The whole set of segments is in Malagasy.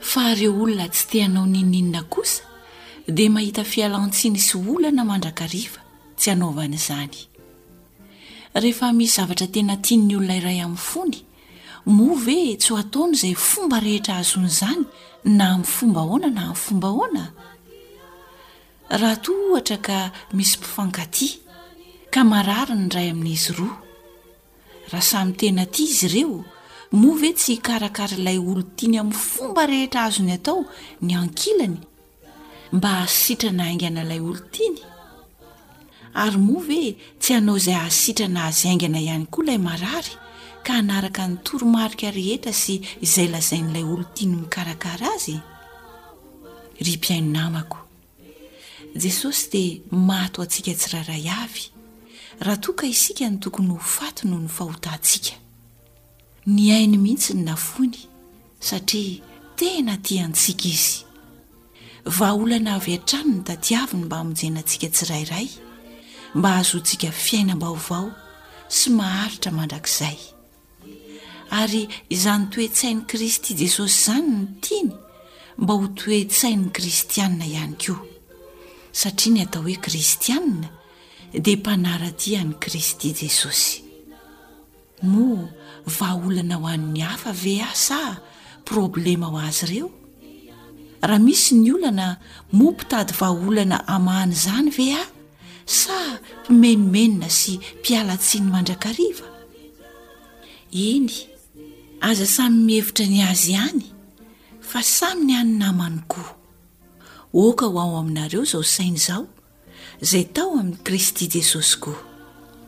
Fa ireo olona tsy te hanao n'inon'inona kosa dia mahita fialan-tsiny sy olana mandrakariva tsy hanaovany izany. Rehefa misy zavatra tena tian'ny olona iray amin'ny fony, moa ve tsy ho ataony izay fomba rehetra hahazoany izany na amin'ny fomba ahoana na amin'ny fomba ahoana? Raha toa ohatra ka misy mpifankatia, ka marary ny iray amin'izy roa, Raha samy tena tia izy ireo, moa ve tsy hikarakara ilay olon-tiany amin'ny fomba rehetra azony atao ny ankilany mba hahasitrana haingana ilay olon-tiany? Ary moa ve tsy hanao izay hahasitrana azy haingana ihany koa ilay marary ka hanaraka ny toromarika rehetra sy izay lazain'ilay olon-tiany mikarakara azy? Ry mpihaino namako, Jesosy dia mato antsika tsirairay avy raha toa ka isika no tokony ho faty noho ny fahotantsika. Ny ainy mihitsy no nafoiny satria tena tia antsika izy. Vahaolana avy hatrany ny tadiaviny mba hamonjena antsika tsirairay mba hahazoantsika fiainam-baovao sy maharitra mandrakizay. Ary izany toe-tsain'i Kristy Jesosy izany no tiany mba ho toe-tsain'ny kristianina ihany koa. Satria ny atao hoe kristianina dia mpanaratia an'i Kristy Jesosy. Moa vahaolana ho an'ny hafa ve aho sa problema ho azy ireo? Raha misy ny olana, moa mpitady vahaolana hamahana izany ve aho? Sa mpimenomenona sy mpiala tsiny mandrakariva? Eny, aza samy mihevitra ny azy ihany, fa samy ny an'ny namany koa. Oka ho ao aminareo izao saina izao, izay tao amin'i Kristy Jesosy koa.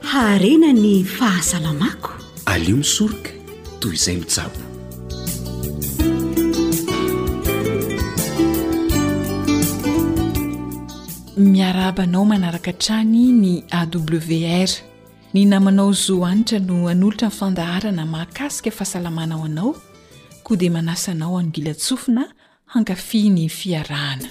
Haharena ny fahasalamako. Aleo misoroka toy izay mitsabo. Miarahaba anao manaraka hatrany ny AWR. Ny namanao Zo Anitra no hanolotra ny fandaharana mahakasika fahasalamana ho anao koa dia manasa anao hanogilan-tsofina hankafy ny fiarahana.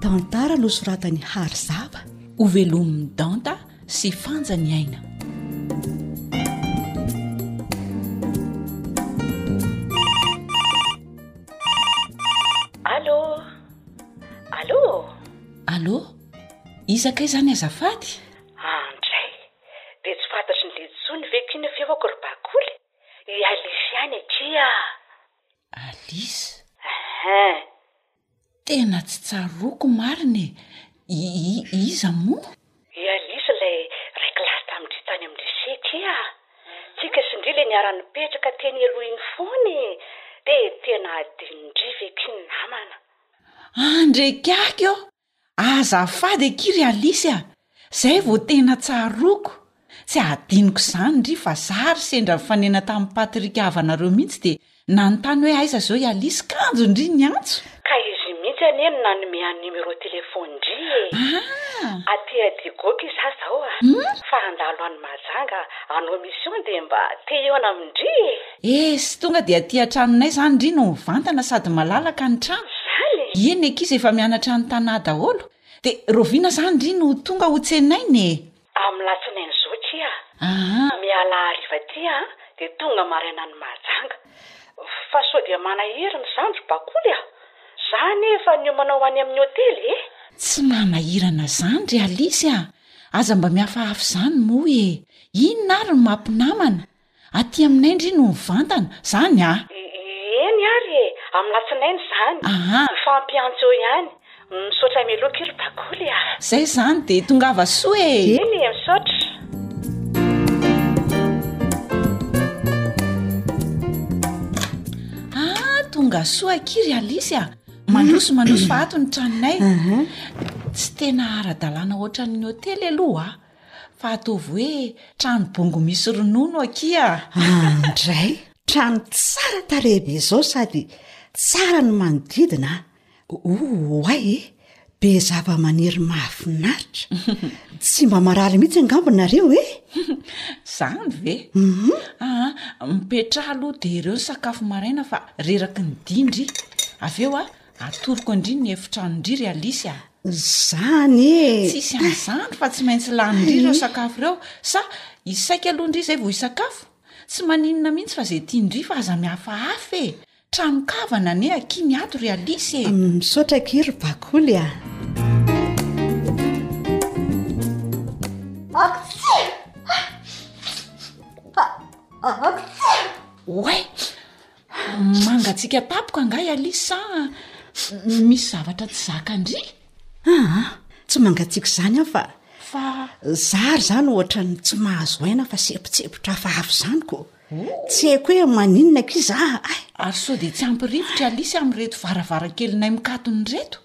Tantara nosoratan'i Hary Zava. Hovelomin'ny danta sy Fanja ny aina. Allo? Allo? Allo? Iza kay zany azafady? Andray! Dia tsy fantatry ny lejo tsony ve ky ny feoko ry bakoly? I Alice ihany akia ah! Alice? Ehe! Tena tsy tsaroako marina e! I, i, iza moa? I Alice ilay ray kilasy tamin-dry tany amin'ny lycée akia ah! Tsika sy ndry le niara-nipetraka teny aloha iny foana e! Dia tena adinondry ve ky ny namana? Andry akia aky ô! Azafady akia ry Alice a! Zay vao tena tsaroako! Tsy hadinoko izany ndry fa za ry sendra nifanena tamin'i Patrick havanareo mihitsy dia nanontany hoe aiza izao i Alice kanjo ndry niantso! Ka izy mihitsy anie no nanome an'i numéro téléphone ndry e! Ah! Aty Adigoky za zao a! Hum? Fa handalo any Mahajanga hanao mission dia mba te hihaona amin-dry e! Eh sy tonga dia aty an-tranonay izany ndry no mivantana sady malalaka ny trano. Ie ny ankizy efa mianatra any Tana daholo. Dia rahoviana izany ndry no tonga ho tsenaina eh. Amin'ny latsinainy izao akia ah. Aha. Miala hariva aty ah dia tonga maraina any Mahajanga. Fa sao dia manahiry ny zandry bakoly ah. Za anie efa niomana ho any amin'ny hotely eh. Tsy manahirana zandry Alice ah. Aza mba miafahafy izany moa eh. Inona ary ny maha mpinamana. Aty aminay ndry no mivantana zany a! Eny ary e! Amin'ny latsinainy izany. Mifampiantso ihany. Misaotra meloky ry Bakoly a! Zay izany dia tongava soa e! Eny e! Misaotra. Ah! Tonga soa akia ry Alice a! Mandroso mandroso fa ato ny tranonay. Tsy tena ara-dalàna ohatran'ny hotely aloha a! fa ataovy hoe trano bongo misy ronono akia andray trano tsara tarehy be zao sady tsara ny manodidina oay e be zava-maniry mahafinaritra tsy mba marary mihitsy angambo nareo e zany ve mhm. aa ah, mipetraha aloha de ireo ny sakafo maraina fa reraky ny dindry avy eo a ah, Atoroko an-dry ny efitranon-dry ry Alice a! Izany e! Tsisy an'izany fa tsy maintsy lanin-dry ireo sakafo ireo sa hisaika alohan-dry izay vao hisakafo? Tsy maninona mihitsy fa izay tian-dry fa aza mihafahafa e! Tranon-kavana anie akia ny ato ry Alice e! Misaotra akia ry Bakoly a! Aoka tsia! Aoka tsia! Oay! Mangatsiaka tampoka angaha i Alice sa misy zavatra tsy zakan-dry? Aa, tsy mangatsiaka izany aho fa. Fa? Izaho ary izany ohatran'ny tsy mahazo aina fa sempotsempotra hafahafa izany ko. Tsy haiko hoe maninona akia izaho ay! Ary sao dia tsy hampirifitra i Alice amin'ireto varavarankelinay mikatona ireto?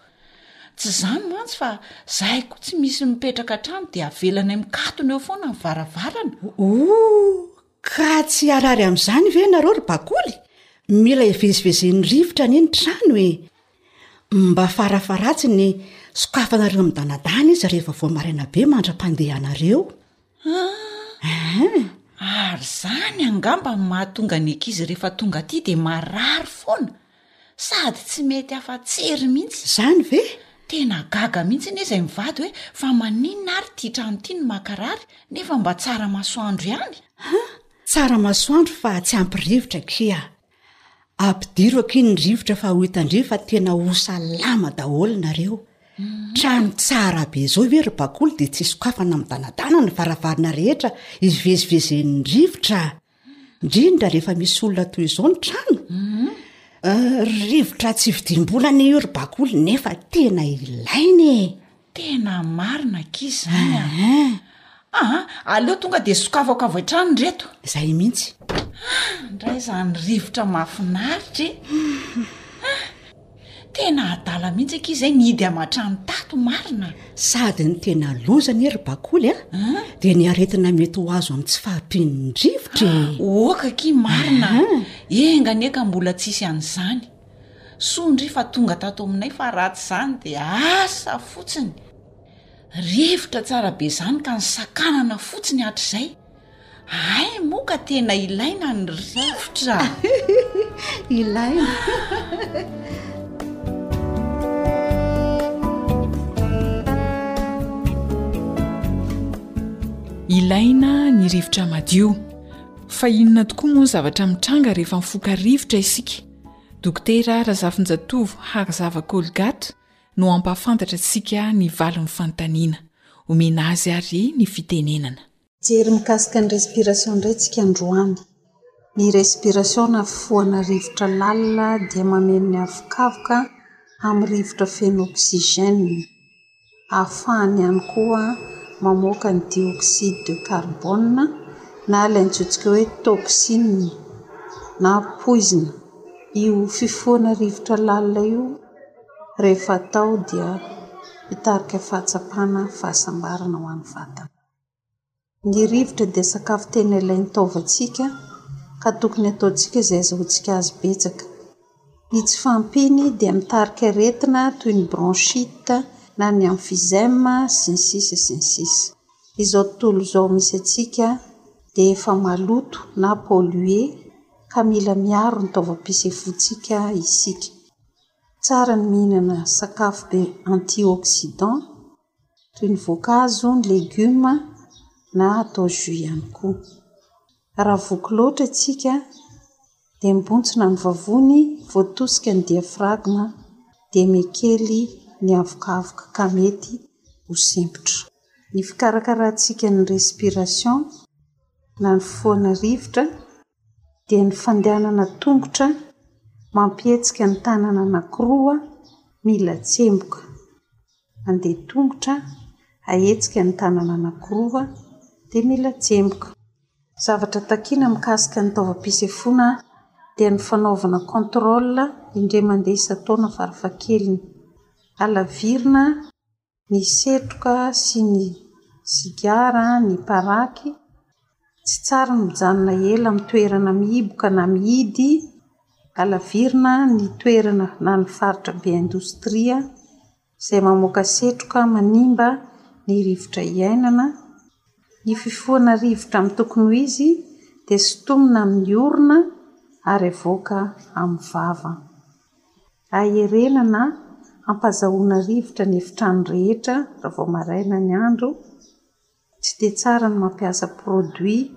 Tsy izany mantsy fa izahay koa tsy misy mipetraka an-trano dia avelanay mikatona eo foana ny varavarana. Ooh! Ka tsy hiharary amin'izany ve ianareo ry bakoly? Mila hivezivezen'ny rivotra anie ny trano e! Mba farafaharatsiny sokafanareo midanadana izy rehefa vao maraina be mandra-pandehanareo. Ary izany angamba no mahatonga ny ankizy rehefa tonga aty dia marary foana. Sady tsy mety afa-tsery mihitsy. Izany ve? Tena gaga mihitsy anie izay mivady hoe fa maninona ary ity trano ity no mankarary nefa mba tsara masoandro ihany? Ha! Tsara masoandro fa tsy ampy rivotra akia a! Ampidiro akia ny rivotra fa ho hitandreo fa tena ho salama daholo nareo. Trano tsara be izao ve ry Bakoly dia tsy sokafana midanadana ny varavarana rehetra hivezivezen'ny rivotra? indrindra rehefa misy olona toy izao ny trano eh, rivotra tsy vidim-bola ny io ry bakoly nefa tena ilaina e tena marina ankizy zany a eh, eh. aa ah, aleo tonga dia sokafako avy hatrany reto izay mihitsy ah, ndray izany rivotra mahafinaritra e Tena adala mihitsy akia izay nihidy aman-trano tato marina. Sady ny tena loza anie ry Bakoly a, dia ny aretina mety ho azo amin'ny tsy fahampian'ny rivotra e. Oka akia marina, enga anie ka mbola tsisy an'izany. Soa ndry fa tonga tato aminay fa raha tsy izany dia asa fotsiny. Rivotra tsara be izany ka nisakanana fotsiny hatrizay. Hay moa ka tena ilaina ny rivotra. Ilaina. Ilaina ny rivotra madio. Fa inona tokoa moa ny zavatra mitranga rehefa mifoka rivotra isika? Dokotera Razafinjatovo Harizava Colgate, no hampahafantatra antsika ny valin'ny fanontaniana omena azy ary ny fitenenana. Jery mikasika ny respiration indray tsika androany. Ny respiration na fifohana rivotra lalina dia mameno ny havokavoka amin'ny rivotra feno oxygène. Ahafahany ihany koa mamoaka ny dioxyde de carbone na ilay antsointsika hoe toxine na poizina. Io fifohana rivotra lalina io. Rehefa atao dia hitarika fahatsapana fahasambarana ho an'ny vatana. Ny rivotra dia sakafo tena ilain'ny taovantsika ka tokony ataontsika izay azahoantsika azy betsaka. Ny tsy fahampiany dia mitarika aretina toy ny bronchite na ny emphysème sy ny sisa sy ny sisa. Izao tontolo izao misy antsika dia efa maloto na polluer ka mila miaro ny taovam-pisefoantsika isika. Tsara ny mihinana sakafo be antioxydant toy ny voankazo, ny legioma na atao jus ihany koa. Raha voky loatra isika dia mibontsina ny vavony, voatosika ny diaphragme dia miha-kely ny avokavoka ka mety ho sempotra. Ny fikarakarantsika ny respiration na ny fifohana rivotra. dia ny fandehanana an-tongotra mampihetsika ny tanana anankiroa milatsemboka. Mandeha an-tongotra ahetsika ny tanana anankiroa dia milatsemboka. Zavatra takiana mikasika ny taovam-pisefoana dia ny fanaovana contrôle indray mandeha isan-taona farafahakeliny. Halavirina. Ny setroka sy ny sigara, ny paraky, tsy tsara ny mijanona ela amin'ny toerana mihiboka na mihidy, alavirina ny toerana na ny faritra be indostria izay mamoaka setroka manimba ny rivotra iainana, ny fifohana rivotra amin'ny tokony ho izy dia sintomina amin'ny orona ary avoaka amin'ny vava. Haherena na hampazahoana rivotra ny efitrano rehetra raha vao maraina ny andro, tsy dia tsara ny mampiasa produit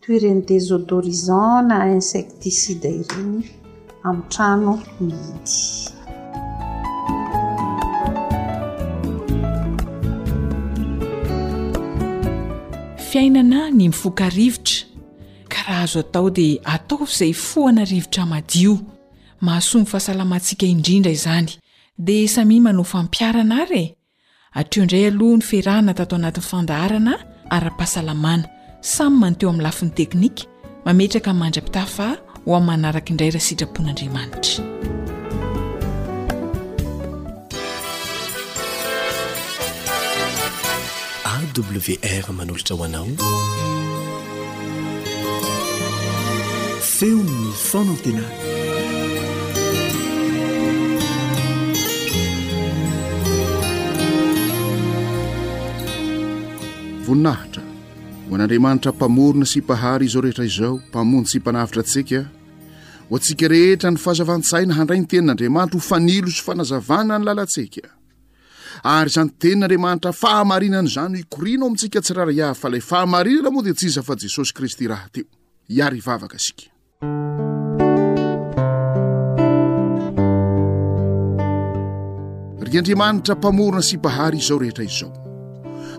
toy ireny desodorisant na insecticide ireny amin'ny trano mihidy. Fiainana ny mifoka rivotra ka raha azo atao dia ataovy izay hifohana rivotra madio Mahasoa ny fahasalamantsika indrindra izany. Dia samia manao fampiharana àry e! Hatreo indray aloha ny fiarahana tato anatin'ny fandaharana ara-pahasalamana. Samy mandeha teo amin'ny lafiny teknika. Mametraka ny mandra-pitaha fa ho amin'ny manaraka indray raha sitrapon'Andriamanitra. AWR manolotra ho anao feon'ny fanantenana. Voninahitra ho an'Andriamanitra Mpamorona sy Mpahary izao rehetra izao, Mpamonjy sy Mpanavotra antsika. Ho antsika rehetra ny fahazavan-tsaina handray ny tenin'Andriamanitra ho fanilo sy fanazavana ny lalantsika. Ary izany tenin'Andriamanitra fahamarinana izany ho ikoriana ao amintsika tsirairay avy fa ilay fahamarinana moa dia tsy iza fa Jesosy Kristy rahateo. Hiary hivavaka isika. Ry Andriamanitra mpamorona sy mpahary izao rehetra izao.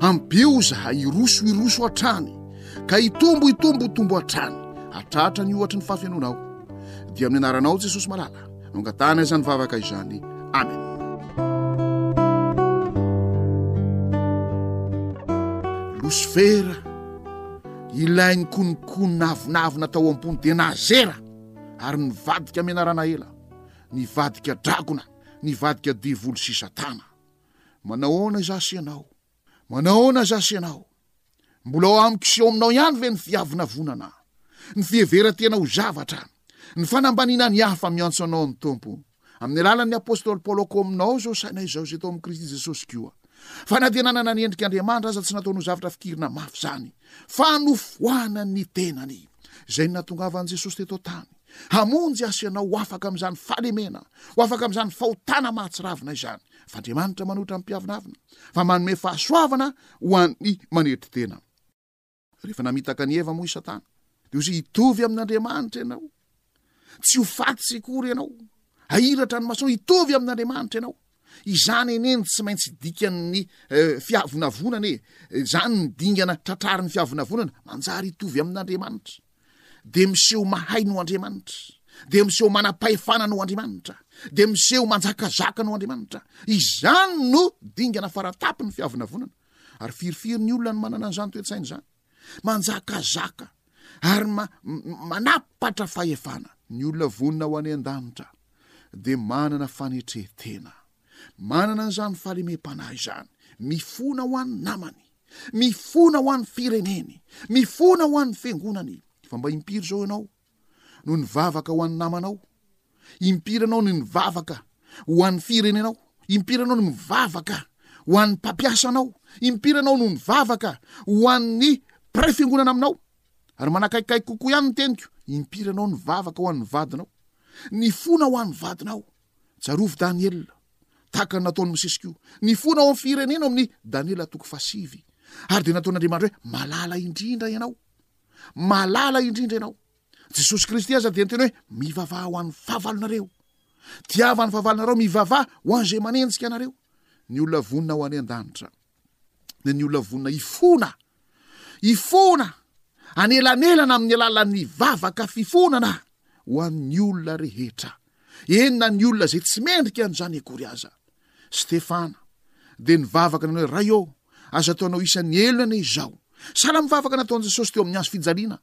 Ampio izahay hiroso hiroso hatrany. Ka hitombo, hitombo, ho tombo hatrany, hatratra ny ohatry ny fahafenoanao. Dia amin'ny anaranao Jesosy malala no angatahana izany vavaka izany. Amen. Losifera, ilay ny konokonona avonavona tao am-pony dia nazera ary nivadika menarana ela, nivadika dragona, nivadika devoly sy satana. Manahoana izaho sy ianao? Manahoana zasy ianao? Mbola ao amiko sy ao aminao ihany ve ny fiavonavonana, ny fiheveran-tena ho zavatra, ny fanambaniana ny hafa miantso anao amin'ny Tompo? Amin'ny alalan'ny apostoly Paoly ao kominao izao saina izao izay tao amin'i Kristy Jesosy koa. Fa na dia nanana ny endrika Andriamanitra aza tsy nataony ho zavatra fikirina mafy izany, fa nofoanany ny tenany. Izay natongavan'i Jesosy teto an-tany, hamonjy aso ianao ho afaka amin'izany fahalemena, ho afaka amin'izany fahotana mahatsiravina izany. fa Andriamanitra manohitra ny mpiavonavona, fa manome fahasoavana ho an'ny manetry tena. Rehefa namitaka an'i Eva moa i Satana, dia ho izay hitovy amin'Andriamanitra ianao, tsy ho faty sy akory ianao, hahiratra ny masonao, hitovy amin'Andriamanitra ianao. Izany anie no tsy maintsy dikan'ny eh, fiavonavonana e, izany ny dingana tratrarin'ny fiavonavonana, manjary hitovy amin'Andriamanitra. dia miseho mahay no andriamanitra dia miseho manam-pahefana no andriamanitra dia miseho manjakazaka no andriamanitra izany no dingana faratapy ny fiavinavonana ary firifiry ny olona ny manana an'izany toetsaina izany manjakazaka ary manapatra fahefana ny olona vonina ho any an-danitra dia manana fanetre tena manana an'izany fahalemem-panahy izany mifona ho any namany mifona ho an'ny fireneny, mifona ho an'ny fiangonany, fa mba impiry izao ianao no nivavaka ho an'ny namanao, impiry ianao no nivavaka ho an'ny firenenao, impiry ianao no mivavaka ho an'ny mpampiasa anao, impiry ianao no nivavaka ho an'ny pray fiangonana aminao, ary manakaikaiky kokoa ihany ny teniko, impiry ianao nivavaka ho an'ny vadinao, nifona ho an'ny vadinao, Tsarovy Daniela, tahaka ny nataon'i Mosesy koa, ny fona ao amin'ny firenena ao amin'ny Daniela toko fahasivy, ary dia nataon'Andriamanitra hoe malala indrindra ianao. Malala indrindra ianao. Jesosy Kristy aza dia niteny hoe mivavaha ho an'ny fahavalonareo. Tiava ny fahavalonareo mivavaha ho an'izay manenjika anareo. Ny olona vonona ho any an-danitra. dia ny olona vonona hifona, hifona anelanelana amin'ny alalan'ny vavaka fifonana ho an'ny olona rehetra, eny na ny olona izay tsy mendrika an'izany akory aza. Stefana dia nivavaka nanao hoe, Ray ô, aza ataonao isan'ny elona anie izao. Sahala amin'ny vavaka nataon'i Jesosy teo amin'ny hazo fijaliana.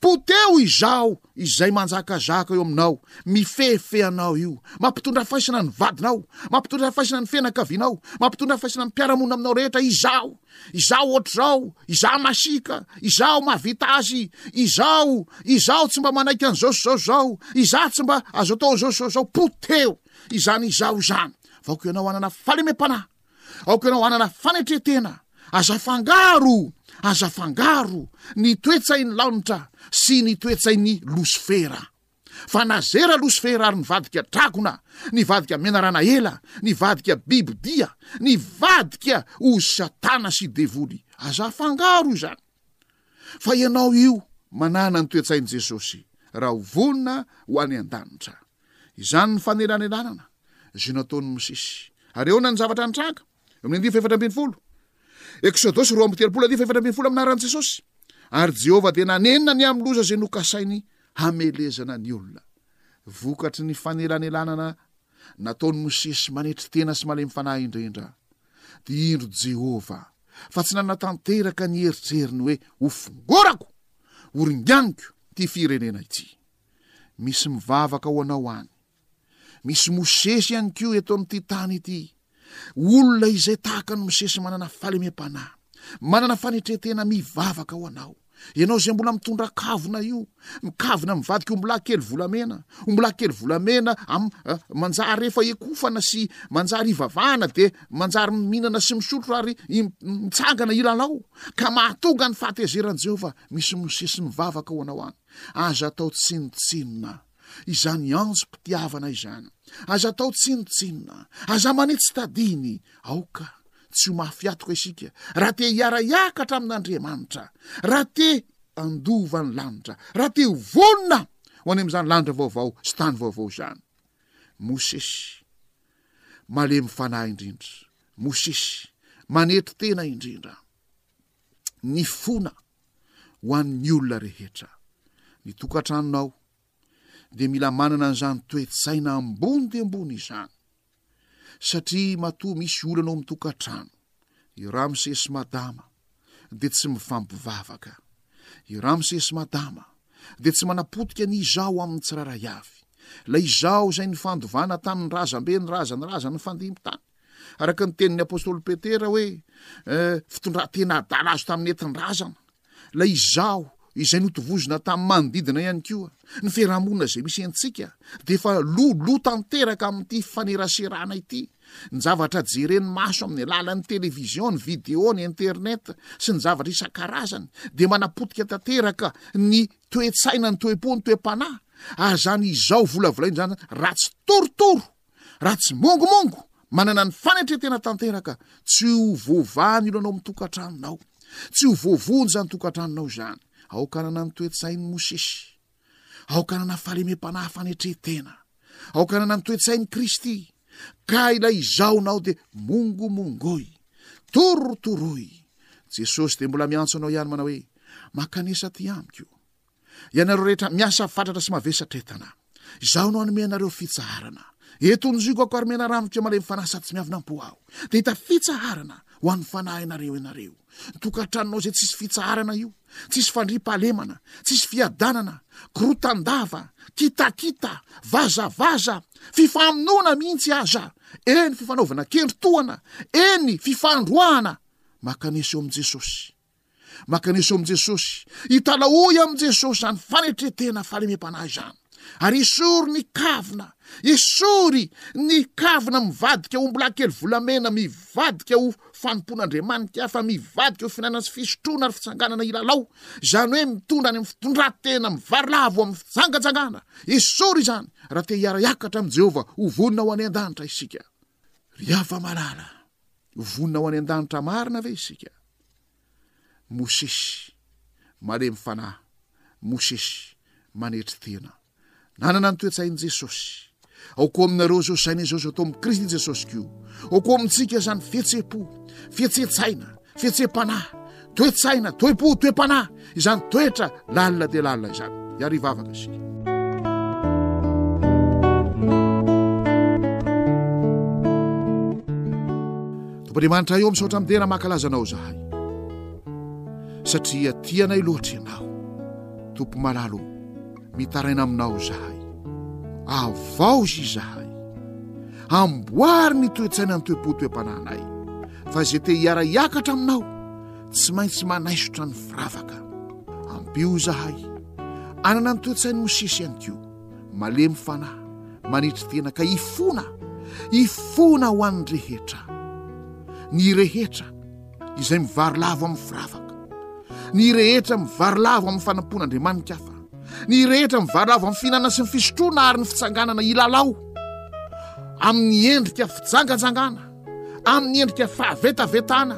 Poteho izaho izay manjakazaka eo aminao, mifehifehy anao io. Mampitondra faisana ny vadinao, mampitondra faisana ny fianakavianao, mampitondra faisana ny mpiara-monina aminao rehetra izaho. Izaho ohatr'izao, izaho masiaka, izaho mahavita azy, izaho, izaho tsy mba manaiky an'izao sy izao izao, izaho tsy mba azo atao an'izao sy izao izao. Poteho izany izaho izany. Vaoko ianao hanana fahalemem-panahy. Aoka ianao hanana fanetretena. Aza afangaro, aza afangaro ny toetsain'ny laonitra sy ny toetsain'ny losifera. Fa nazera losifera ary nivadika dragona, nivadika menarana ela, nivadika biby dia, nivadika ho satana sy devoly. Aza afangaro izany. Fa ianao io manana ny toetsain'i Jesosy raha ho vonona ho any an-danitra. Izany ny fanelanelanana izay nataon'i Mosesy. Ary ahoana ny zavatra nitranga? Eo amin'ny andivo fahefatra ambin'ny folo. Eksodosy roa amby telopolo andivo fahefatra ambin'ny folo amin'ny anaran'i Jesosy. Ary Jehovah dia nanenina ny amin'ny loza izay nokasainy hamelezana ny olona. Vokatry ny fanelanelanana nataon'i Mosesy manetry tena sy malemy fanahy indrindra, dia indro Jehovah fa tsy nanatanteraka ny eritreriny hoe, Hofongorako! Horinganiko ity firenena ity! Misy mivavaka ho anao any. Misy Mosesy ihany koa eto amin'ity tany ity. Olona izay tahaka ny Mosesy manana falemem-panahy, manana fanetretena mivavaka ho anao. Ianao izay mbola mitondra kavina io, mikavina mivadika ombilahy kely volamena, ombilahy kely volamena am, eh, manjary efa ekofana sy manjary ivavahana dia manjary mihinana sy misotro ary mitsangana hilalao ka mahatonga ny fahatezeran'i Jehovah misy mosesy mivavaka ho anao any. Aza atao tsinontsinona izany anjom-pitiavana izany. Aza atao tsinontsinona. Aza manitsy tadiny. Aoka tsy ho mafy atoka isika raha te hiara-hiakatra amin'Andriamanitra, raha te handova ny lanitra, raha te ho vonona ho any amin'izany lanitra vaovao sy tany vaovao izany. Mosesy, malemy fanahy indrindra. Mosesy, manetry tena indrindra. ny fona ho an'ny olona rehetra. Ny tokantranonao dia mila manana an'izany toe-tsaina ambony dia ambony izany, satria matoa misy olana ao amin'ny tokantrano, i Ramse sy Madama dia tsy mifampivavaka. I Ramse sy Madama dia tsy manapotika ny izaho amin'ny tsirairay avy. Ilay izaho izay nifandovana tamin'ny razambe ny razany razany nifandimby tany. araka ny tenin'ny apostoly Petera hoe eh, fitondran-tena adala azo tamin'ny entin-drazana, ilay izaho izay notovozina tamin'ny manodidina ihany koa, ny fiarahamonina izay misy antsika dia efa lolo tanteraka amin'ity faneraserana ity, ny zavatra jeren'ny maso amin'ny alalan'ny televizion, ny video, ny internet sy ny zavatra isan-karazany dia manapotika tanteraka ny toetsaina ny toepo ny toe-panahy ary zany izao volavolain'izany ratsy torotoro Raha tsy mongomongo, manana ny fanetretena tanteraka, tsy ho voavahan'ny olana ao amin'ny tokantranonao. Tsy ho voavonja ny tokantranonao izany. Aoka hanana ny toe-tsain'i Mosesy. Aoka hanana fahalemem-panahy fanetretena. Aoka hanana ny toe-tsain'i Kristy. Ka ilay izaonao dia mongomongoy. Torotoroy. Jesosy dia mbola miantso anao ihany manao hoe, Makanesa aty amiko. Ianareo rehetra miasa fatratra sy mavesatra entana, izaho no hanome anareo fitsaharana. Eto noziko ako ary menaranotra malemy fanahy sady tsy miavona am-po aho. Dia hita fitsaharana ho an'ny fanahinareo ianareo. Ny tokantranonao izay tsisy fitsaharana io, tsisy fandriampahalemana, tsisy fiadanana, korotan-dava, kitakita, vazavaza, fifamonoana mihitsy aza, eny fifanaovana kendry tohana, eny fifandroahana. Maka ny esa eo amin'i Jesosy. Mankaneso amin'i Jesosy. Italahoy amin'i Jesosy izany fanetretena fahalemem-panahy izany. Ary esory ny kavina, esory ny kavina mivadika ho mbolakely volamena, mivadika ho fanompoan'Andriamanitra hafa, mivadika ho fihinanana sy fisotroana ary fitsanganana hilalao, izany hoe mitondra any amin'ny fitondran-tena mivarilavo amin'ny fijangajangana. Esory izany raha te hiara-hiakatra amin'i Jehovah ho vonona ho any an-danitra isika. Ry hava-malala, Vonona ho any an-danitra marina ve isika? Mosesy, malemy fanahy, Mosesy, manetry tena. Nanana ny toe-tsain'i Jesosy. Ao koa aminareo izao saina izao izao atao amin'i Kristy Jesosy koa. Ao koa amintsika izany fihetseham-po, fihetseham-tsaina, fihetsem-panahy, toe-tsaina, toe-po, toe-panahy, izany toetra lalina dia lalina izany. Iary vavaka isika. Tompoandriamanitra eo misaotra amin'ny tena mankalaza anao izahay. Satria tianay loatra ianao. Tompo malalo. Mitaraina aminao izahay. Avaozy izahay. Amboary ny toe-tsainan'ny toe-po toe-panahinay. Fa izay te hiara-hiakatra aminao, tsy maintsy manaisotra ny firavaka. Ampio izahay. Anana ny toe-tsain'i Mosesy ihany koa. Malemy fanahy, manetry tena ka hifona, hifona ho an'ny rehetra. Ny rehetra. izay mivarilavo amin'ny firavaka, ny rehetra mivarilavo amin'ny fanompoan'Andriamanitra hafa, ny rehetra mivarilavo amin'ny fihinanana sy ny fisotroana ary ny fitsanganana hilalao amin'ny endrika fijangajangana, amin'ny endrika fahavetavetana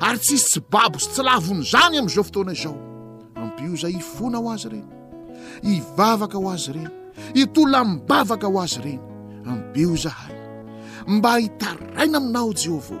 ary tsisy tsy babo sy tsy lavon'izany amin'izao fotoana izao. Ampioza hifona ho azy ireny, hivavaka ho azy ireny, hitolona mibavaka ho azy ireny. Ampio izahay mba hitaraina aminao Jehovah.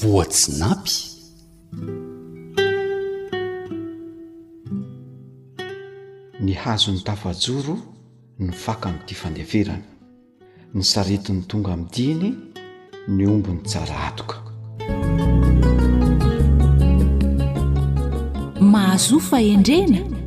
voatsinapy. Ny hazony tafajoro ny faka amin'ity fandeferana, ny saretiny tonga amin'ny diany, ny ombiny tsara hatoka. Mahazoa fahendrena.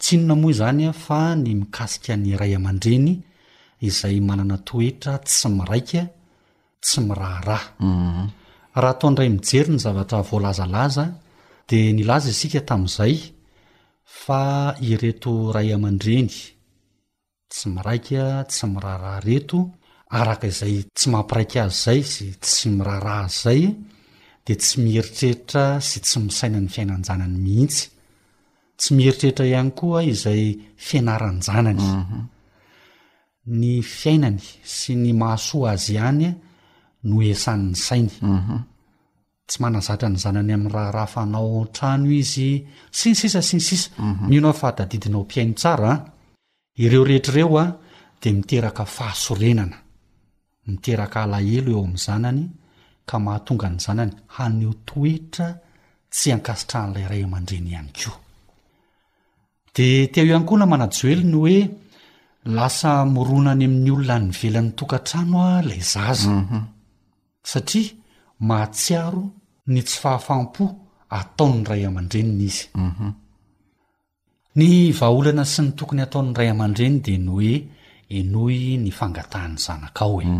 Tsy inona moa izany fa ny mikasika ny ray aman-dreny izay manana toetra tsy miraika, tsy miraharaha. Raha atao indray mijery ny zavatra voalazalaza dia nilaza isika tamin'izay fa ireto ray aman-dreny tsy miraika, tsy miraharaha reto, araka izay tsy mampiraika azy izay sy tsy miraharaha azy izay dia tsy mieritreritra sy tsy misaina ny fiainan-janany mihitsy. Tsy mieritreritra ihany koa izay fianaran-janany. Mhm. Ny fiainany sy ny mahasoa azy ihany no esan'ny sainy. Mhm. tsy manazatra ny zanany amin'ny raharaha fanao ao an-trano izy, sy ny sisa sy ny sisa. Mino aho fa tadidinao mpihaino tsara ireo rehetra ireo dia miteraka fahasorenana, miteraka alahelo eo amin'ny zanany ka mahatonga ny zanany haneho toetra tsy ankasitrahan'ilay ray aman-dreny ihany koa. Dia teo ihany koa namana Joely ny hoe lasa morona any amin'ny olona any ivelan'ny tokantrano ilay zaza. satria mahatsiaro ny tsy fahafaham-po ataon'ny ray aman-dreniny izy. Ny vahaolana sy ny tokony hataon'ny ray aman-dreny dia ny hoe henoy ny fangatahan'ny zanakao e!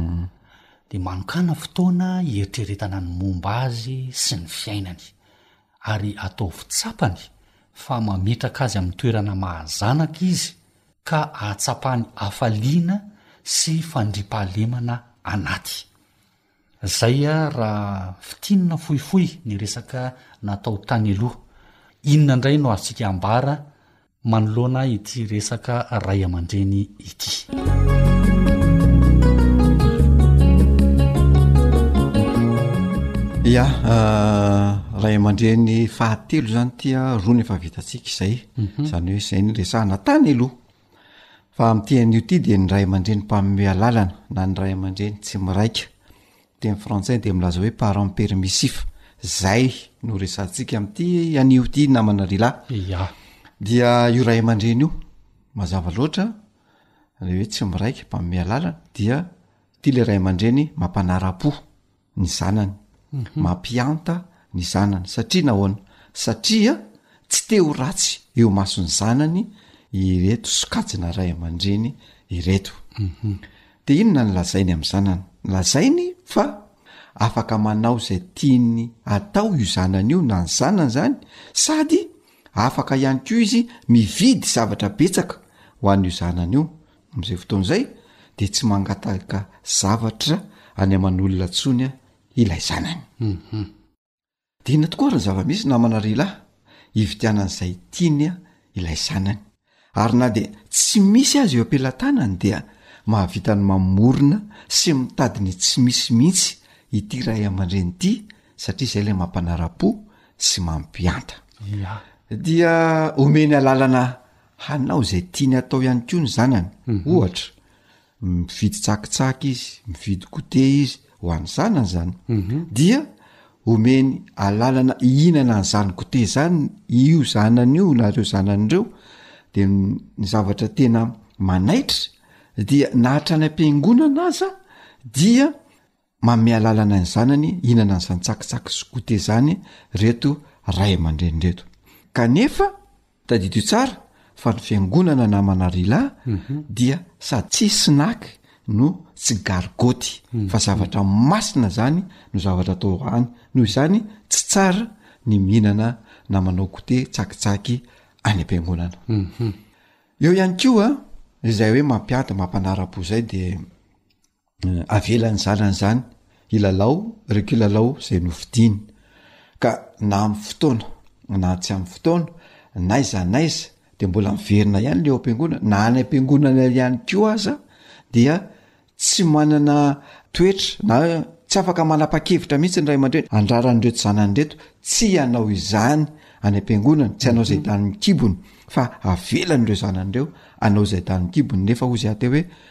dia manokàna fotoana hieritreretana ny momba azy sy ny fiainany, ary ataovy tsapany fa mametraka azy amin'ny toerana maha-zanaka izy, ka ahatsapany hafaliana sy fandriampahalemana anaty. Zay a raha fitinina fohifohy ny resaka natao tany aloha. Inona ndray no azontsika ambara manoloana ity resaka ray aman-dreny ity. Ya, ray aman-dreny fahatelo zany tia roa ny efa vitantsika izay. zany hoe zay nyresahana tany aloha fa amty anio ty de ny ray aman-dreny mpanome alalana na ny ray aman-dreny tsy miraika teny frantsay de milaza hoe parent permissif zay no resantsika amty anio ty namana lehilahy ya dia io ray aman-dreny io mazava loatra le hoe tsy miraika mpanome alalana dia ty le ray aman-dreny mampanara-po ny zanany mampianta ny zanany satria nahoana satria tsy te ho ratsy eo mason'ny zanany ireto sokajina ray aman-dreny ireto de inona ny lazainy amin'ny zanany lazainy fa afaka manao izay tiany atao io zanany io na ny zanany zany sady afaka ihany ko izy mividy zavatra betsaka ho an'io zanany io Amin'izay fotoana izay dia tsy mangataka zavatra any aman'olona intsony ilay zanany. Diniha tokoa ary ny zava-misy namana ry lahy, hividianany izay tiany ilay zanany, ary na dia tsy misy aza eo am-pelatanany dia mahavita ny mamorona sy mitady ny tsy misy mihitsy ity ray aman-dreny ity satria izay ilay mampanara-po sy mampihanta. Dia omeny alalana hanao izay tiany atao ihany koa ny zanany ohatra mividy tsakitsaky izy mividy gote izy ho an'ny zanany izany dia omeny alalana ihinana any zany gote zany io zanany io nareo zanany ireo de ny zavatra tena manaitra dia nahatrany am-piangonana aza dia Manome alalana ny zanany hihinana an'izany tsakitsaky sy goûter izany ireto ray aman-dreny ireto. Kanefa, tadidio tsara fa ny fiangonana namana ry lahy dia sady tsy snack no tsy gargoty fa zavatra masina izany no zavatra atao ao any. Noho izany, tsy tsara ny mihinana na manao goûter tsakitsaky any am-piangonana. Eo ihany koa izay hoe mampiady, mampanara-po izay dia. avelan'ny zanany izany hilalao ireo kilalao izay novidiany ka na amin'ny fotoana na tsy amin'ny fotoana naiza naiza de mbola miverina ihany le eo am-piangonana na any am-piangonana ihany koa aza dia tsy manana toetra na tsy afaka manapa-kevitra mihitsy ny ray aman-dreny andrarany reto zanany reto tsy ianao izany any am-piangonana tsy anao izay tany mikibony fa avelany ireo zanany ireo anao izay tany mikibony nefa hozy aho teo hoe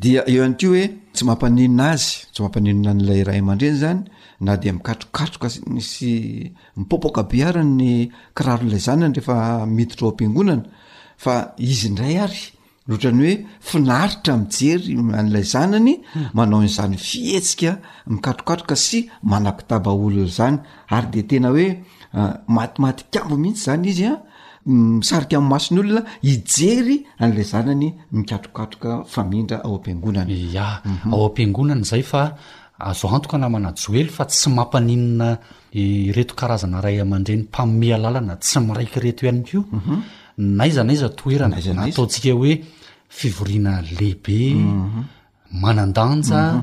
Dia eo ihany koa hoe tsy mampaninona azy, tsy mampaninona an'ilay ray aman-dreny zany na dia mikatrokatroka sy mipoapoaka be ary ny kiraron'ilay zanany rehefa miditra ao am-piangonana fa izy indray ary ohatran'ny hoe finaritra mijery an'ilay zanany manao izany fihetsika mikatrokatroka sy manakotaba olona izany ary dia tena hoe matimaty kambo mihitsy zany izy an. misarika ny masony olona hijery an'la zanany mikatrokatroka famindra ao am-piangonana ya ao am-piangonana izay fa azo antoka namana joely fa tsy mampaninona ireto karazana ray aman-dreny mpanome alalana tsy miraika ireto ihany koa mhm. naiza naiza toerana ataontsika hoe fivoriana lehibe mhm. manandanja mhm.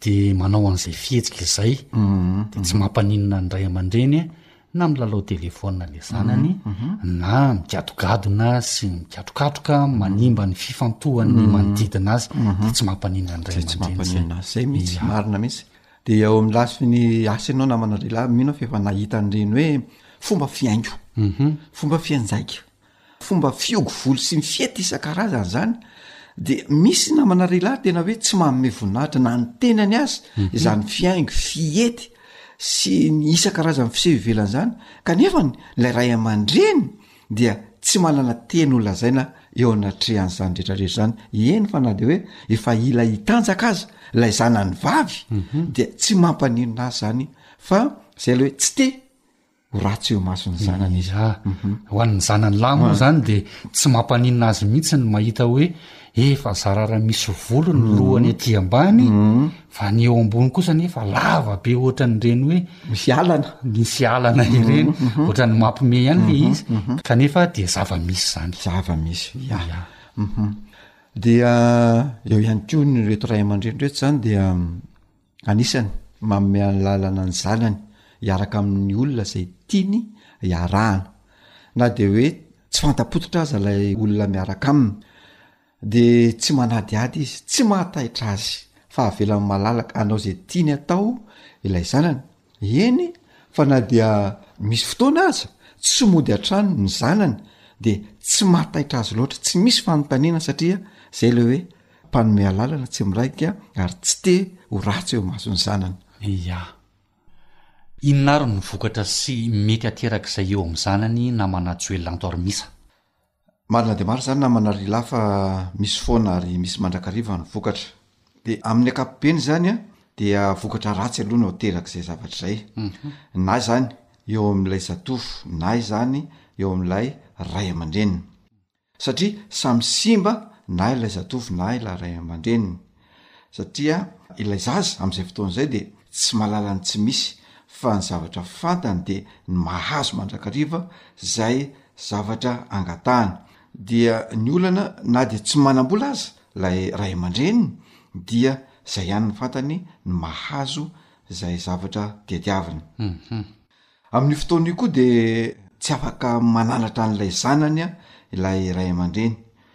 de manao an'izay fihetsika izay de tsy mampaninona ny ray aman-dreny na milalao telefaona le zanany na migadogadona sy migatrokatroka manimba ny fifantohan'ny manodidina azy de tsy mampaninona ny ray aman-dreny mampaninona azy zay mihitsy marina mihitsy de ao amin'ny lafiny asa ianao namana lehilahy mino aho fa efa nahita an'ireny hoe fomba fihaingo fomba fianjaika Fomba fihogo volo sy mifety isan-karazany izany dia misy namana lehilahy tena hoe tsy manome voninahitra na ny tenany aza mhm. izany fihaingo fihety sy ny isan-karazany fiseho ivelany izany kanefa ny ilay ray aman-dreny dia tsy manana teny ho lazaina eo anatrehan'izany rehetrarehetra izany eny fa na de hoe efa ila hitanjaka aza ilay zanany vavy mhm. dia tsy mampaninona azy zany fa zay aloha hoe tsy te ho ratsy eo imason'ny zanany izy a mhm. ho an'ny zanany lahy moa zany de tsy mampaninona azy mihitsy ny mahita hoe efa zarara misy volo ny mhm. lohany aty ambany mhm. fa ny eo ambony kosa nefa lava be ohatra ny reny hoe misy alana misy alana ireny ohatra ny mampime ihany le izy kanefa de zava misy zany zava misy ya dia eo ihany ko ny reto ray aman-dreny reto zany dia Anisany manome alalana ny zanany hiaraka amin'ny olona izay tiany iarahana. Na dia hoe tsy fanta-pototra aza ilay olona miaraka aminy dia tsy manadihady izy, tsy mahataitra azy fa avelany malalaka hanao izay tiany atao ilay zanany. Eny fa na dia misy fotoana aza tsy mody hatrany ny zanany de tsy mahataitra azy loatra tsy misy fanontaniana satria zay le hoe mpanome alalana tsy miraika ary tsy te ho ratsy eo mason'ny zanany. Ia. Inona ary no vokatra sy mety aterak'izay eo amin'ny zanany na manajoelina anto ary misa. Marina dia marina izany namana Rila fa misy foana ary misy mandrakariva ny vokatra. Dia amin'ny ankapobeny izany dia vokatra ratsy aloha no aterak'izay zavatra izay. Mhm. Na izany eo amin'ilay zatovo na izany eo amin'ilay ray aman-dreniny. Satria samy simba na ilay zatovo na ilay ray aman-dreniny. Satria ilay zaza amin'izay fotoana izay dia tsy mahalala ny tsy misy fa ny zavatra fantany dia ny mahazo mandrakariva izay zavatra angatahany. Dia ny olana na dia tsy manam-bola aza ilay ray aman-dreniny dia izay ihany ny fantany ny mahazo izay zavatra tediaviny. Amin'io fotoana io koa dia tsy afaka mananatra an'ilay zanany ilay ray aman-dreny.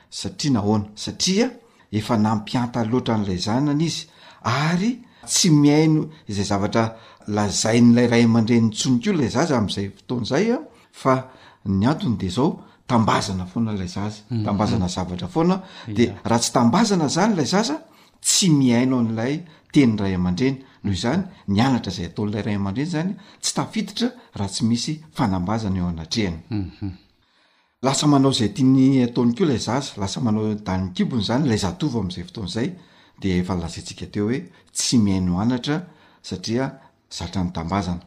Satria nahoana? Satria efa nampianta loatra an'ilay zanany izy ary tsy mihaino izay zavatra lazain'ilay ray aman-dreny intsony koa ilay zaza amin'izay fotoana izay a, fa ny antony dia zao, tambazana foana ilay zaza, tambazana zavatra foana, de raha tsy tambazana zany ilay zaza tsy mihaino an'ilay tenin'ny ray aman-dreny. Noho izany, ny anatra izay ataon'ilay ray aman-dreny izany tsy tafiditra raha tsy misy fanambazana eo anatrehany. Lasa manao izay tiany ataony koa ilay zaza, lasa manao danin'ny kibony izany ilay zatovo amin'izay fotoana izay, dia efa lazaintsika teo hoe tsy mihaino anatra satria zatra nitambazana.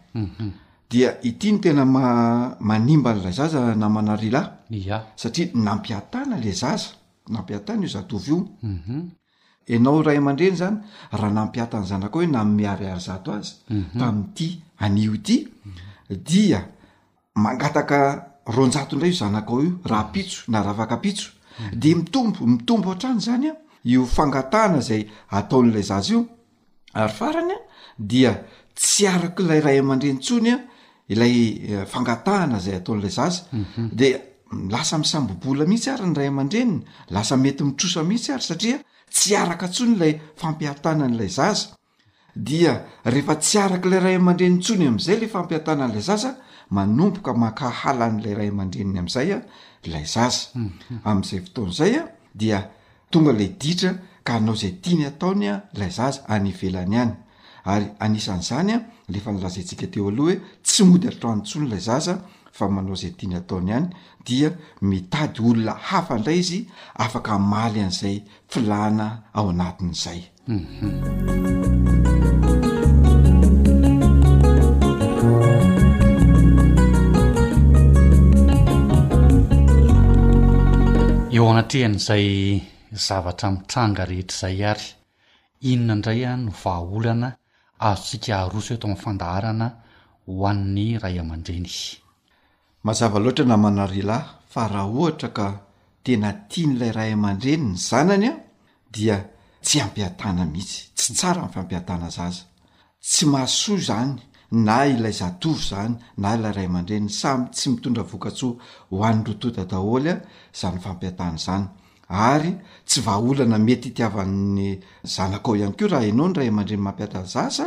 Dia ity no tena maha manimba an'ilay zaza namana ry lahy, satria nampihatana ilay zaza. nampihatany io zatovo io mhm. enao ray aman-dreny zany raha nampihatany zanakao hoe namiariary zato azy mhm. tamin'ity anio ity dia mangataka ronjato indray io zanakao io raha pitso na raha vaka pitso mhm. de mitombo mitombo hatrany zany a io fangatahana zay ataon'ilay zaza io ary farany a dia tsy araka ilay ray aman-dreny tsony a ilay eh, fangatahana zay ataon'ilay zaza mhm. de lasa misambobola mihitsy ary ny ray aman-dreniny lasa mety mitrosa mihitsy ary satria tsy araka tsony ilay fampihatana n'ilay zaza dia rehefa tsy araka ilay ray aman-dreny tsony am'izay le fampihatana n'ilay zaza manomboka makahalan'ilay ray aman-dreniny am'izay a ilay zaza mhm. am'izay fotoana izay a dia Tonga ilay ditra ka hanao izay tiany ataony ilay zaza any ivelany any. Ary anisan'izany ilay efa nolazaintsika teo aloha hoe tsy mody hatrany intsony ilay zaza fa manao izay tiany ataony ihany dia mitady olona hafa indray izy afaka hamaly an'izay filàna ao anatiny izay. eo anatrehan'izay zavatra mitranga rehetra izay ary inona indray a no vahaolana azontsika aroso eto amin'ny fandaharana ho an'ny ray aman-dreny Mazava loatra namana ry lahy fa raha ohatra ka tena tian'ilay ray aman-dreny ny zanany dia tsy ampihatana mihitsy, tsy tsara ny fampihatana zaza, tsy mahasoa izany na ilay zatovo izany na ilay ray aman-dreny, samy tsy mitondra vokatsoa ho an'ny roa tonta daholo izany fampihatana izany ary tsy vahaolana mety hitiavan'ny zanakao ihany koa raha ianao no ray aman-dreny mampihatana zaza.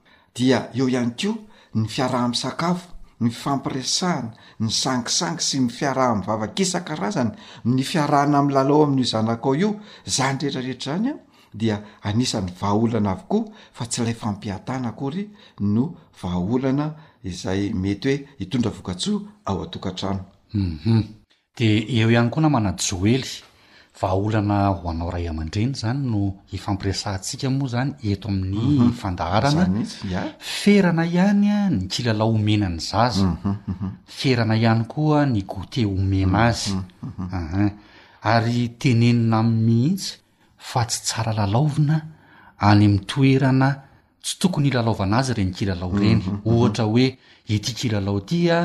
dia eo ihany koa ny fiaraha-misakafo, ny fifampiresahana, ny sangisangy sy ny fiaraha-mivavaka isan-karazany, ny fiarahana milalao amin'io zanakao io, izany rehetra rehetra izany dia anisan'ny vahaolana avokoa fa tsy ilay fampihatana akory no vahaolana izay mety hoe hitondra vokatsoa ao an-tokantrano. Humm. Dia eo ihany koa namana Joely. Vahaolana ho anao ray aman-dreny izany no hifampiresahantsika moa izany eto amin'ny fandaharana. Ferana ihany ny kilalao omena ny zaza. Ferana ihany koa ny goûter omena azy. Ary tenenina aminy mihitsy fa tsy tsara lalaovina any amin'ny toerana tsy tokony hilalaovana azy ireny kilalao ireny ohatra hoe ity kilalao ity a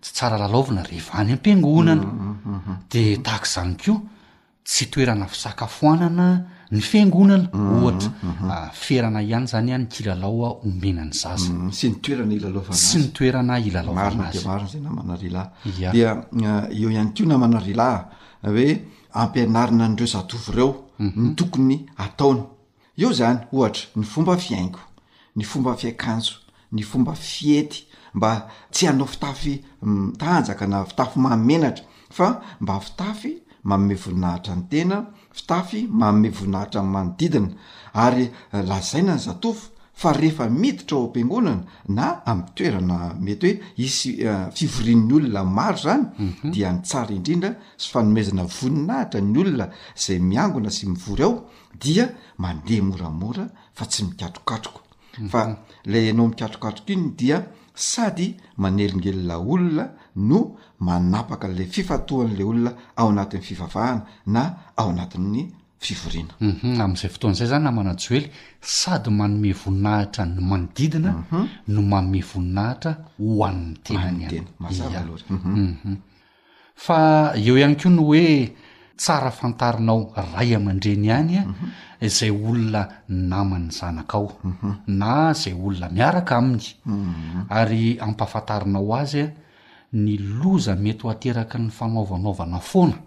tsy tsara lalaovina rehefa any am-piangonana de tahaka izany koa tsy toerana fisakafoanana ny fiangonana ohatra ah, ferana ihany zany a ny kilalao a omena ny zaza Mm, sy ny toerana hilalaovana sy ny azy toerana hilalaovana marina dia azy marina izay namana rilahy Ia. dia eh, eo ihany koa namana rilahy hoe ampianarina an'ireo zatovo ireo ny tokony ataony Eo izany, ohatra, ny fomba fihaingo, ny fomba fiakanjo, ny fomba fihety, mba tsy hanao fitafy mitanjaka na fitafy mahamenatra fa mba fitafy manome voninahitra ny tena, fitafy manome voninahitra ny manodidina. Ary lazaina ny zatovo fa rehefa miditra ao am-piangonana na amin'ny toerana mety hoe hisy fivorian'ny olona maro izany dia ny tsara indrindra sy fanomezana voninahitra ny olona izay miangona sy mivory ao dia mandeha moramora fa tsy mikatokatroka fa ilay ianao mikatokatroka iny dia sady manelingelina olona no manapaka an'ilay fifatohan'ilay olona ao anatin'ny fivavahana na ao anatin'ny fivoriana mhm. amin'izay fotoan'izay zany namana joely sady manome voninahitra ny manodidina mhm. no manome voninahitra ho an'ny tenany tena mazava loatra mhm. Fa eo ihany koa ny hoe tsara fantarinao ray aman-dreny ihany izay olona naman'ny zanakao na izay olona miaraka aminy ary ampahafantarinao azy ny loza mety ho ateraky ny fanaovanaovana foana.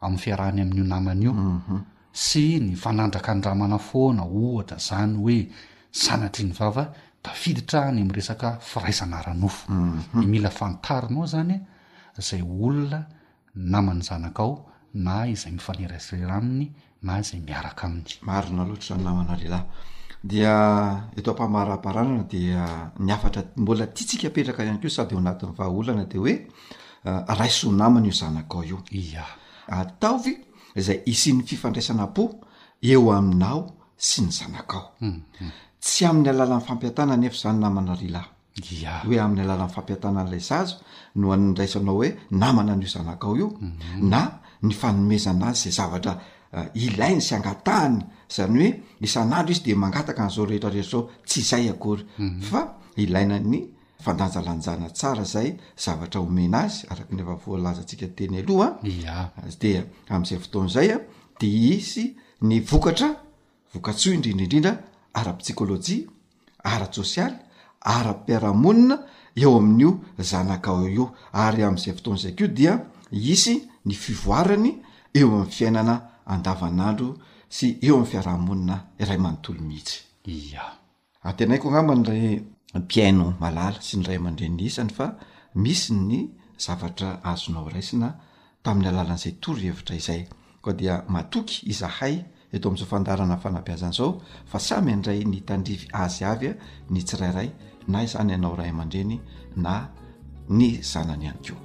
amin'ny fiarahany amin'io namany io sy ny fanandraka andramana foana ohatra zany hoe sanatry ny vava tafiditra any amin'ny resaka firaisana ara-nofo de mila fantarinao zany zay olona naman'ny zanakao na izay mifaneraserana aminy na izay miaraka aminy. Marina loatra izany namana lehilahy. Dia eto am-pamaraparanana dia ny hafatra mbola tiantsika apetraka ihany koa sady ao anatin'ny vahaolana dia hoe ah, raiso ho namana io zanakao io. Ia. Ataovy izay hisian'ny fifandraisana-po eo aminao sy ny zanakao. Tsy amin'ny alalan'ny fampiantana anefa izany namana lehilahy. Dia. Hoe amin'ny alalan'ny fampiantana an'ilay zaza no andraisanao hoe namana an'io zanakao io, na ny fanomezana azy izay zavatra ilainy sy angatahany, izany hoe isan'andro izy dia mangataka an'izao rehetra rehetra izao, tsy izay akory fa ilaina ny fandanjalanjana tsara izay zavatra omena azy araka ny efa voalazantsika teny aloha, dia amin'izay fotoana izay dia hisy ny vokatra. Vokatsoa indrindra indrindra ara-psikôlôjia, ara-tsôsialy, ara-piarahamonina eo amin'io zanaka ao io ary amin'izay fotoana izay koa dia hisy ny fivoarany eo amin'ny fiainana andavanandro sy eo amin'ny fiarahamonina iray manontolo mihitsy. Ia. Antenaiko angamba ny ray mpihaino malala sy ny ray aman-drenin'ny isany fa misy ny zavatra azonao raisina tamin'ny alalan'izay torohevitra izay. Koa dia matoky izahay eto amin'izao fandaharana fanabeazana izao fa samy handray ny tandrify azy avy ny tsirairay na izany ianao ray aman-dreny na ny zanany ihany koa.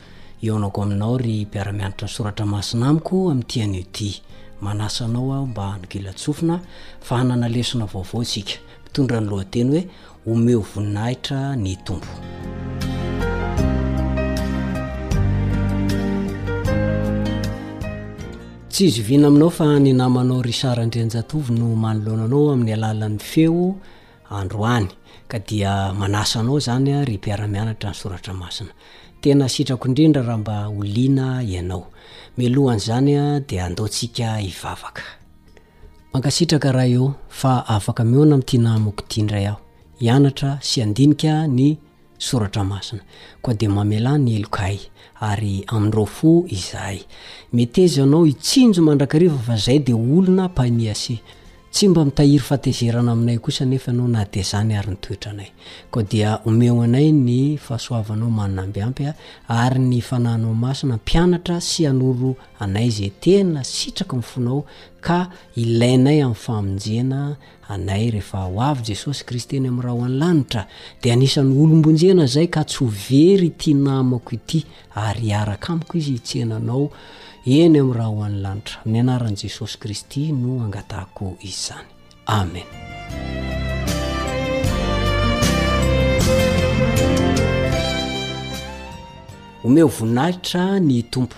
Hihaonako aminao ry mpiara-mianatra ny soratra masina amiko amin'ity anio ity. Manasa anao aho mba hanogilan-tsofina fa hanana lesona vaovao isika, mitondra ny lohateny hoe Omeo voninahitra ny Tompo. Tsy zoviana aminao fa ny namanao Richard Andrianjatovo no manoloana anao amin'ny alalan'ny feo androany ka dia manasa anao zany a ry mpiara-mianatra ny soratra masina tena sitrako indrindra raha mba ho liana ianao melohan'izany a de andaotsika hivavaka mankasitraka raha eo fa afaka miona amin'ity namako ity indray aho hianatra sy handinika ny Soratra Masina. Koa dia mamelà ny helokay, ary amin-dro fo izahay. Meteza anao hitsinjo mandrakariva fa izay dia olona mpaniha sy. Tsy mba mitahiry fatezerana aminay kosa anefa ianao na dia izany ary ny toetranay. Koa dia omeo anay ny fahasoavanao manambiampy ary ny Fanahinao Masina hampianatra sy hanoro anay izay tena sitraky ny fonao ka ilainay amin'ny famonjena anay rehefa ho avy Jesosy Kristy eny amin'ny rahona lanitra dia anisan'ny olom-bonjena izay ka tsy ho very ity namako ity ary hiaraka amiko izy hitsena anao eny amin'ny rahona lanitra amin'ny anaran'i Jesosy Kristy no angatahako izany amen omeo voninahitra ny tompo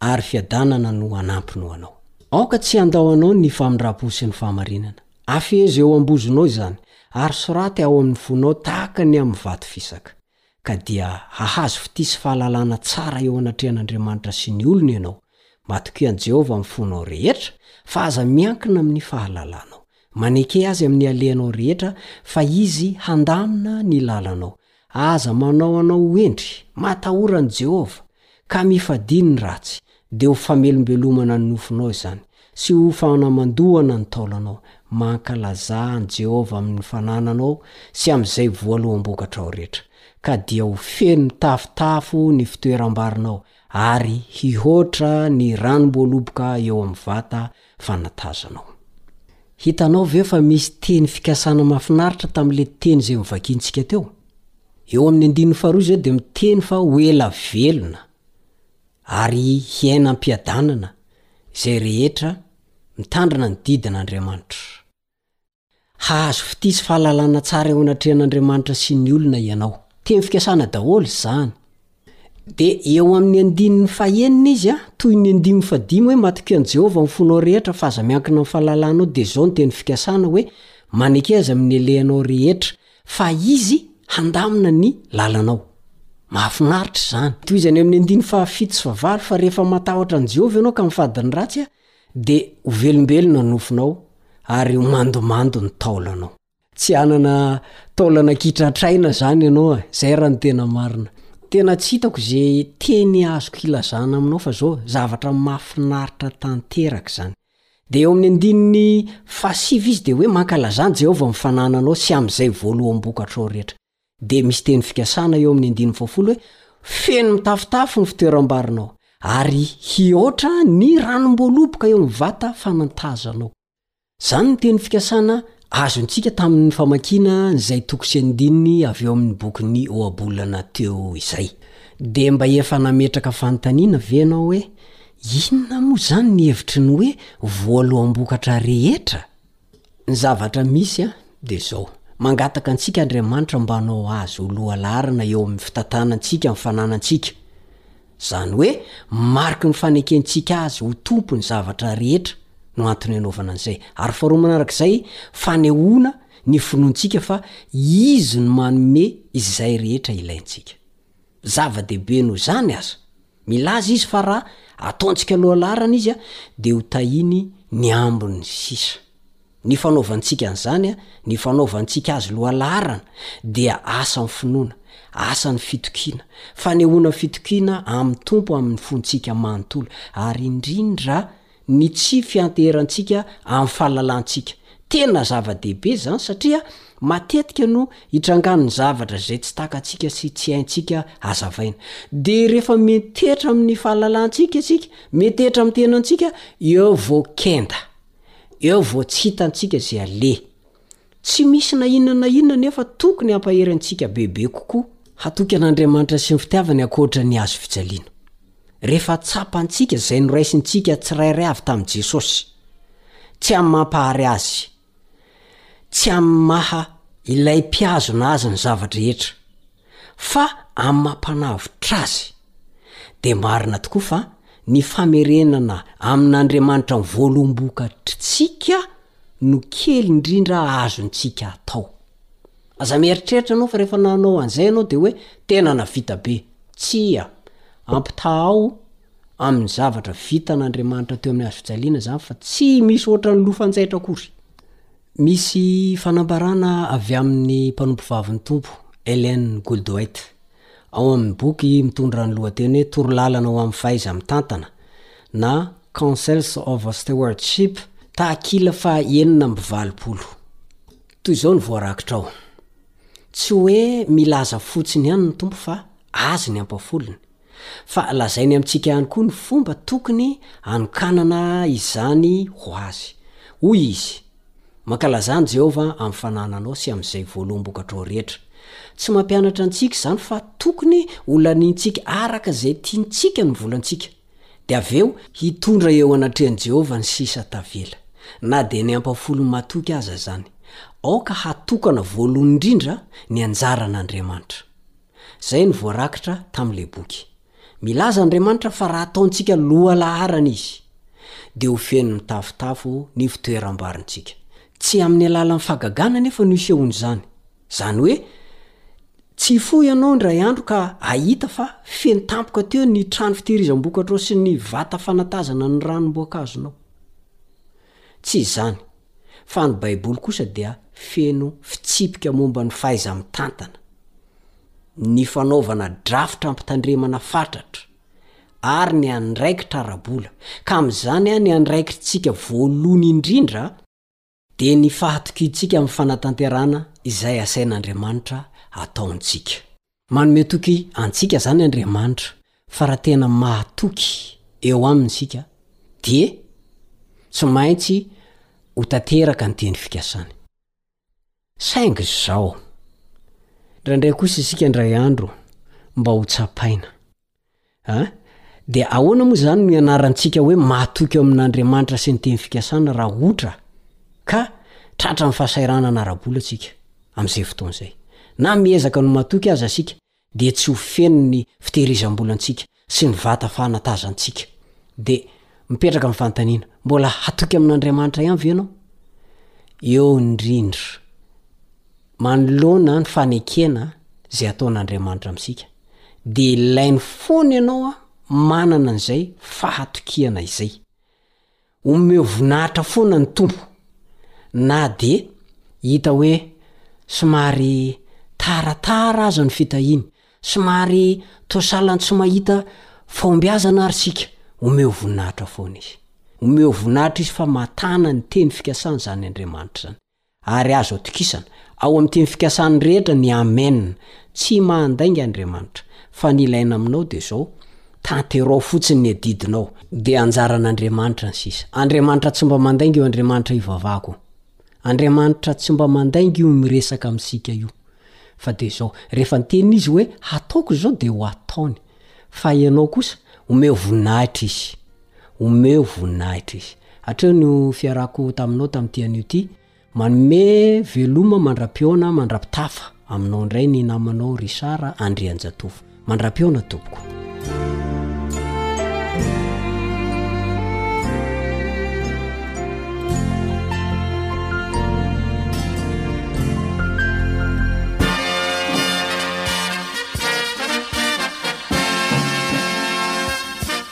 ary fiadanana no hanampiny ho anao. Aoka tsy handao anao ny famindram-po sy ny fahamarinana. Afehezo eo am-bozonao izany, ary soraty ao amin'ny fonao tahaka ny amin'ny vato fisaka. Ka dia hahazo fitia sy fahalalana tsara eo anatrehan'Andriamanitra sy ny olony ianao. Matokia an'i Jehovah amin'ny fonao rehetra, fa aza miankina amin'ny fahalalanao. Maneke azy amin'ny alehanao rehetra, fa izy handamina ny lalanao. Aza manao anao ho hendry, matahora an'i Jehovah, ka mifadia ny ratsy, dia ho famelombelomana ny nofonao izany, sy ho fanamandoana ny taolanao. Mankalazà an'i Jehovah amin'ny fanananao sy amin'izay voaloham-bokatrao rehetra, ka dia ho feno tafotafo ny fitoeram-barinao, ary hihoatra ny ranom-boaloboka eo amin'ny vata fanatazanao. Hitanao ve fa misy teny fikasana mafinaritra tamin'le teny izay novakintsika teo? Eo amin'ny andininy faharoa izao dia miteny fa ho ela velona ary hiaina am-piadanana izay rehetra mitandrina ny didin'Andriamanitra. Hahazo fitia sy fahalalana tsara eo anatrehan'Andriamanitra sy ny olona ianao. Teny fikasana daholo izany. Dia eo amin'ny andininy fahenina izy, toy ny andininy fahadimy hoe matokia an'i Jehovah amin'ny fonao rehetra fa aza miankina amin'ny fahalalanao dia izao ny teny fikasana hoe maneke azy amin'ny halehanao rehetra fa izy handamina ny lalanao. Mahafinaritra izany. Tohizany amin'ny andininy fahafito sy fahavalo fa rehefa matahotra an'i Jehovah ianao ka mifady ny ratsy, Dia ho velombelona ny nofonao ary ho mandomando ny taolanao. Tsy hanana taolana kitratraina zany ianao a, zay raha ny tena marina. Tena tsy hitako ze teny azoko hilazana aminao fa zao, zavatra mahafinaritra tanteraka zany. Dia eo amin'ny andininy fahasivy izy dia hoe mankalazà an'i Jehovah amin'ny fanananao sy amin'izay voaloam-bokatrao rehetra. dia misy teny fikasana eo amin'ny andininy fahafolo hoe, Feno mitafotafo ny fitoeram-barinao, ary hihoatra ny ranom-boaloboka eo amin'ny vata fanantazanao. Izany no teny fikasana azontsika tamin'ny famakiana an'izay toko sy andininy avy ao amin'ny bokin'ny Ohabolana teo izay. Dia mba efa nametraka fanontaniana ve ianao hoe, Inona moa izany ny hevitry ny hoe voaloham-bokatra rehetra? Ny zavatra misy dia zao, mangataka antsika Andriamanitra mba hanao azy ho lohalaharana eo amin'ny fitantanantsika ny fananantsika. Izany hoe mariky ny fanekentsika Azy ho Tompo ny zavatra rehetra no antony anaovana an'izay. Ary faharoa manarak'izay, fanehoana ny finoantsika fa Izy no manome izay rehetra ilaintsika. Zava-dehibe noho izany aza, milaza izy fa raha ataontsika lohalaharana izy dia ho tahiny ny ambiny sisa. Ny fanaovantsika an'izany, ny fanaovantsika azy lohalaharana dia asan'ny finoana, asan'ny fitokiana, fanehoana fitokiana amin'ny Tompo amin'ny fontsika manontolo ary indrindra, ny tsy fianteherantsika amin'ny fahalalantsika. Tena zava-dehibe izany satria matetika no itrangan'ny zavatra izay tsy takatsika sy tsy haintsika hazavaina. Dia rehefa miantehitra amin'ny fahalalantsika isika, miantehitra amin'ny tenantsika, eo vao kenda, eo vao tsy hitantsika izay aleha. Tsy misy na inona na inona anefa tokony hampahery antsika bebe kokoa hatoky an'Andriamanitra sy ny fitiavany ankoatra ny hazo fijaliana. Rehefa tsapantsika izay noraisintsika tsirairay avy tamin'i Jesosy, tsy amin'ny maha-Mpahary Azy, tsy amin'ny maha Ilay Mpihazona Azy ny zava-drehetra, Fa amin'ny maha mpanavotra azy, dia marina tokoa fa ny famerenana amin'Andriamanitra ny voaloam-bokatr'tsika no kely indrindra azontsika atao. Aza mieritreritra ianao fa rehefa nanao an'izay ianao dia hoe tena navita be. Tsia. Ampitahao amin'ny zavatra vitan'Andriamanitra teo amin'ny hazofijaliana izany fa tsy misy ohatran'ny lofanjaitra akory. Misy fanambarana avy amin'ny mpanompovavin'ny Tompo Ellen Goldwait, ao amin'ny boky mitondra ny lohateny hoe Torolalana ho Amin'ny Fahaiza-mitantana na Counsels of Stewardship, takila fahaenina amby valopolo. Toy izao no voarakitra ao, Tsy hoe milaza fotsiny ihany ny Tompo fa Azy ny ampafolony. fa lazainy amintsika ihany koa ny fomba tokony hanokanana izany ho azy. Hoy izy, Mankalazà an'i Jehovah amin'ny fanananao sy amin'izay voaloham-bokatrao rehetra. Tsy mampianatra antsika izany fa tokony holaniantsika araka izay tiantsika ny volantsika, dia avy eo hitondra eo anatrehan'i Jehovah ny sisa tavela, na dia ny ampafolony matoky aza izany. Aoka hatokana voalohany indrindra ny anjaran'Andriamanitra. Izay no voarakitra tamin'ilay boky. Milaza Andriamanitra fa raha ataontsika lohalaharana Izy, dia ho feno mitafotafo ny ivontoeram-barintsika. Tsy amin'ny alalan'ny fahagagana anefa no isehoan'izany. Izany hoe, tsy hifoha ianao indray andro ka hahita fa feno tampoka teo ny trano fitehirizam-bokatrao sy ny vata fanatazana ny ranom-boankazonao. Tsy izany. fa ny Baiboly kosa dia feno fitsipika momba ny fahaiza-mitantana, ny fanaovana drafitra ampitandremana fatratra, ary ny andraikitra ara-bola. Ka amin'izany, ny andraikitrintsika voalohany indrindra dia ny fahatokiantsika amin'ny fanatanterahana izay asain'Andriamanitra ataontsika. Manome toky antsika izany Andriamanitra fa raha tena mahatoky eo Aminy isika dia tsy maintsy ho tanteraka ny teny fikasany. Saingy izao, indraindray kosa isika indray andro mba ho tsapaina. An! Dia ahoana moa izany no ianarantsika hoe matoky ao amin'Andriamanitra sy ny teny fikasana raha otra ka tratran'ny fahasahiranana ara-bola tsika amin'izay fotoana izay? Na miezaka no matoky aza isika dia tsy ho feno ny fitehirizam-bolantsika sy ny vata fahanatazantsika. Dia mipetraka ny fanontaniana, mbola hatoky amin'Andriamanitra ihany ve ianao? Eo indrindra. Manoloana ny fanekena izay ataon'Andriamanitra amintsika, dia ilainy foana ianao manana an'izay fahatokiana izay. Omeo voninahitra foana ny Tompo, na dia hita hoe somary taratara aza ny fitahiany, somary toa sahalan'ny tsy mahita fahombiazana àry isika, omeo voninahitra foana Izy. Omeo voninahitra Izy fa mahatana ny teny fikasany izany Andriamanitra izany. Ary azo atokisana, ao amin'ny teny fikasany rehetra ny amen, tsy mahandainga Andriamanitra, fa ny ilaina aminao dia izao, tanterao fotsiny ny adidinao, dia anjaran'Andriamanitra ny sisa, Andriamanitra tsy mba mandainga io Andriamanitra ivavahako io, Andriamanitra tsy mba mandainga io miresaka amintsika io, fa dia izao, rehefa niteny Izy hoe hataoko izao dia ho ataony, fa ianao kosa, omeo voninahitra Izy. Omeo voninahitra Izy. Hatreo no fiarahako taminao tamin'ity anio ity. Manome veloma mandra-pihaona mandra-pitafa aminao indray ny namanao Richard Andrianjatovo. Mandra-pihaona tompoko.